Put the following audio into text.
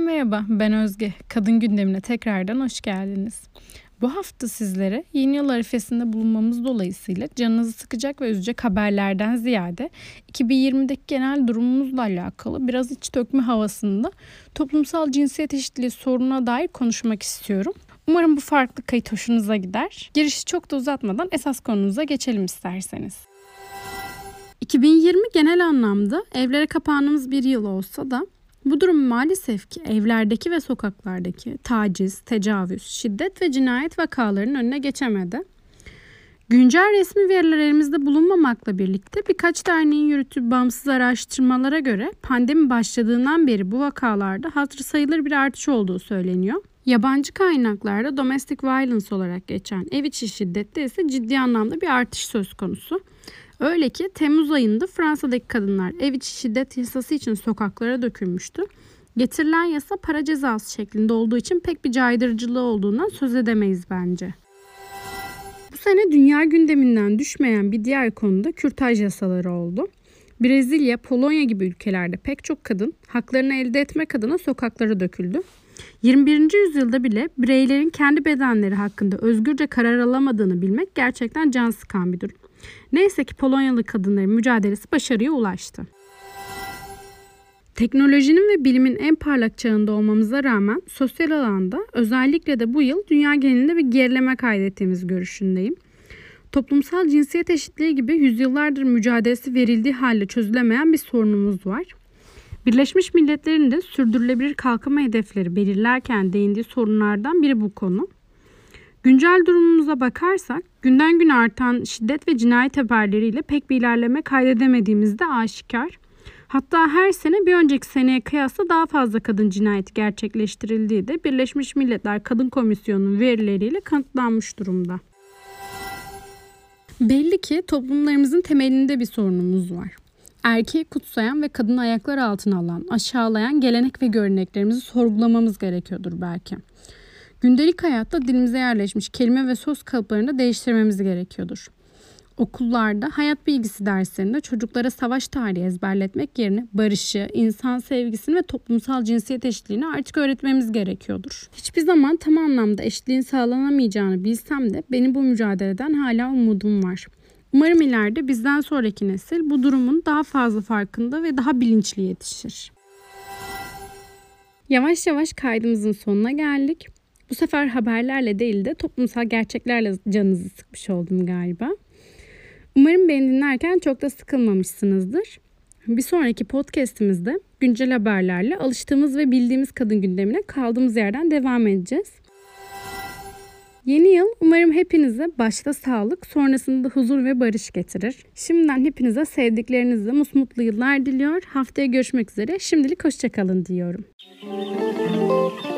Merhaba, ben Özge. Kadın gündemine tekrardan hoş geldiniz. Bu hafta sizlere yeni yıl arifesinde bulunmamız dolayısıyla canınızı sıkacak ve üzecek haberlerden ziyade 2020'deki genel durumumuzla alakalı biraz iç dökme havasında toplumsal cinsiyet eşitliği sorununa dair konuşmak istiyorum. Umarım bu farklı kayıt hoşunuza gider. Girişi çok da uzatmadan esas konumuza geçelim isterseniz. 2020 genel anlamda evlere kapandığımız bir yıl olsa da bu durum maalesef ki evlerdeki ve sokaklardaki taciz, tecavüz, şiddet ve cinayet vakalarının önüne geçemedi. Güncel resmi veriler elimizde bulunmamakla birlikte birkaç derneğin yürüttüğü bağımsız araştırmalara göre pandemi başladığından beri bu vakalarda hatırı sayılır bir artış olduğu söyleniyor. Yabancı kaynaklarda domestic violence olarak geçen ev içi şiddette ise ciddi anlamda bir artış söz konusu. Öyle ki Temmuz ayında Fransa'daki kadınlar ev içi şiddet yasası için sokaklara dökülmüştü. Getirilen yasa para cezası şeklinde olduğu için pek bir caydırıcılığı olduğundan söz edemeyiz bence. Bu sene dünya gündeminden düşmeyen bir diğer konuda kürtaj yasaları oldu. Brezilya, Polonya gibi ülkelerde pek çok kadın haklarını elde etmek adına sokaklara döküldü. 21. yüzyılda bile bireylerin kendi bedenleri hakkında özgürce karar alamadığını bilmek gerçekten can sıkan bir durum. Neyse ki Polonyalı kadınların mücadelesi başarıya ulaştı. Teknolojinin ve bilimin en parlak çağında olmamıza rağmen sosyal alanda özellikle de bu yıl dünya genelinde bir gerileme kaydettiğimiz görüşündeyim. Toplumsal cinsiyet eşitliği gibi yüzyıllardır mücadelesi verildiği halde çözülemeyen bir sorunumuz var. Birleşmiş Milletler'in de sürdürülebilir kalkınma hedefleri belirlerken değindiği sorunlardan biri bu konu. Güncel durumumuza bakarsak günden güne artan şiddet ve cinayet haberleriyle pek bir ilerleme kaydedemediğimiz de aşikar. Hatta her sene bir önceki seneye kıyasla daha fazla kadın cinayeti gerçekleştirildiği de Birleşmiş Milletler Kadın Komisyonu'nun verileriyle kanıtlanmış durumda. Belli ki toplumlarımızın temelinde bir sorunumuz var. Erkeği kutsayan ve kadını ayaklar altına alan, aşağılayan gelenek ve göreneklerimizi sorgulamamız gerekiyordur belki. Gündelik hayatta dilimize yerleşmiş kelime ve söz kalıplarını değiştirmemiz gerekiyordur. Okullarda hayat bilgisi derslerinde çocuklara savaş tarihi ezberletmek yerine barışı, insan sevgisini ve toplumsal cinsiyet eşitliğini artık öğretmemiz gerekiyordur. Hiçbir zaman tam anlamda eşitliğin sağlanamayacağını bilsem de benim bu mücadeleden hala umudum var. Umarım ileride bizden sonraki nesil bu durumun daha fazla farkında ve daha bilinçli yetişir. Yavaş yavaş kaydımızın sonuna geldik. Bu sefer haberlerle değil de toplumsal gerçeklerle canınızı sıkmış oldum galiba. Umarım beni dinlerken çok da sıkılmamışsınızdır. Bir sonraki podcastimizde güncel haberlerle alıştığımız ve bildiğimiz kadın gündemine kaldığımız yerden devam edeceğiz. Yeni yıl umarım hepinize başta sağlık, sonrasında huzur ve barış getirir. Şimdiden hepinize sevdiklerinizle musmutlu yıllar diliyor. Haftaya görüşmek üzere. Şimdilik hoşçakalın diyorum. Müzik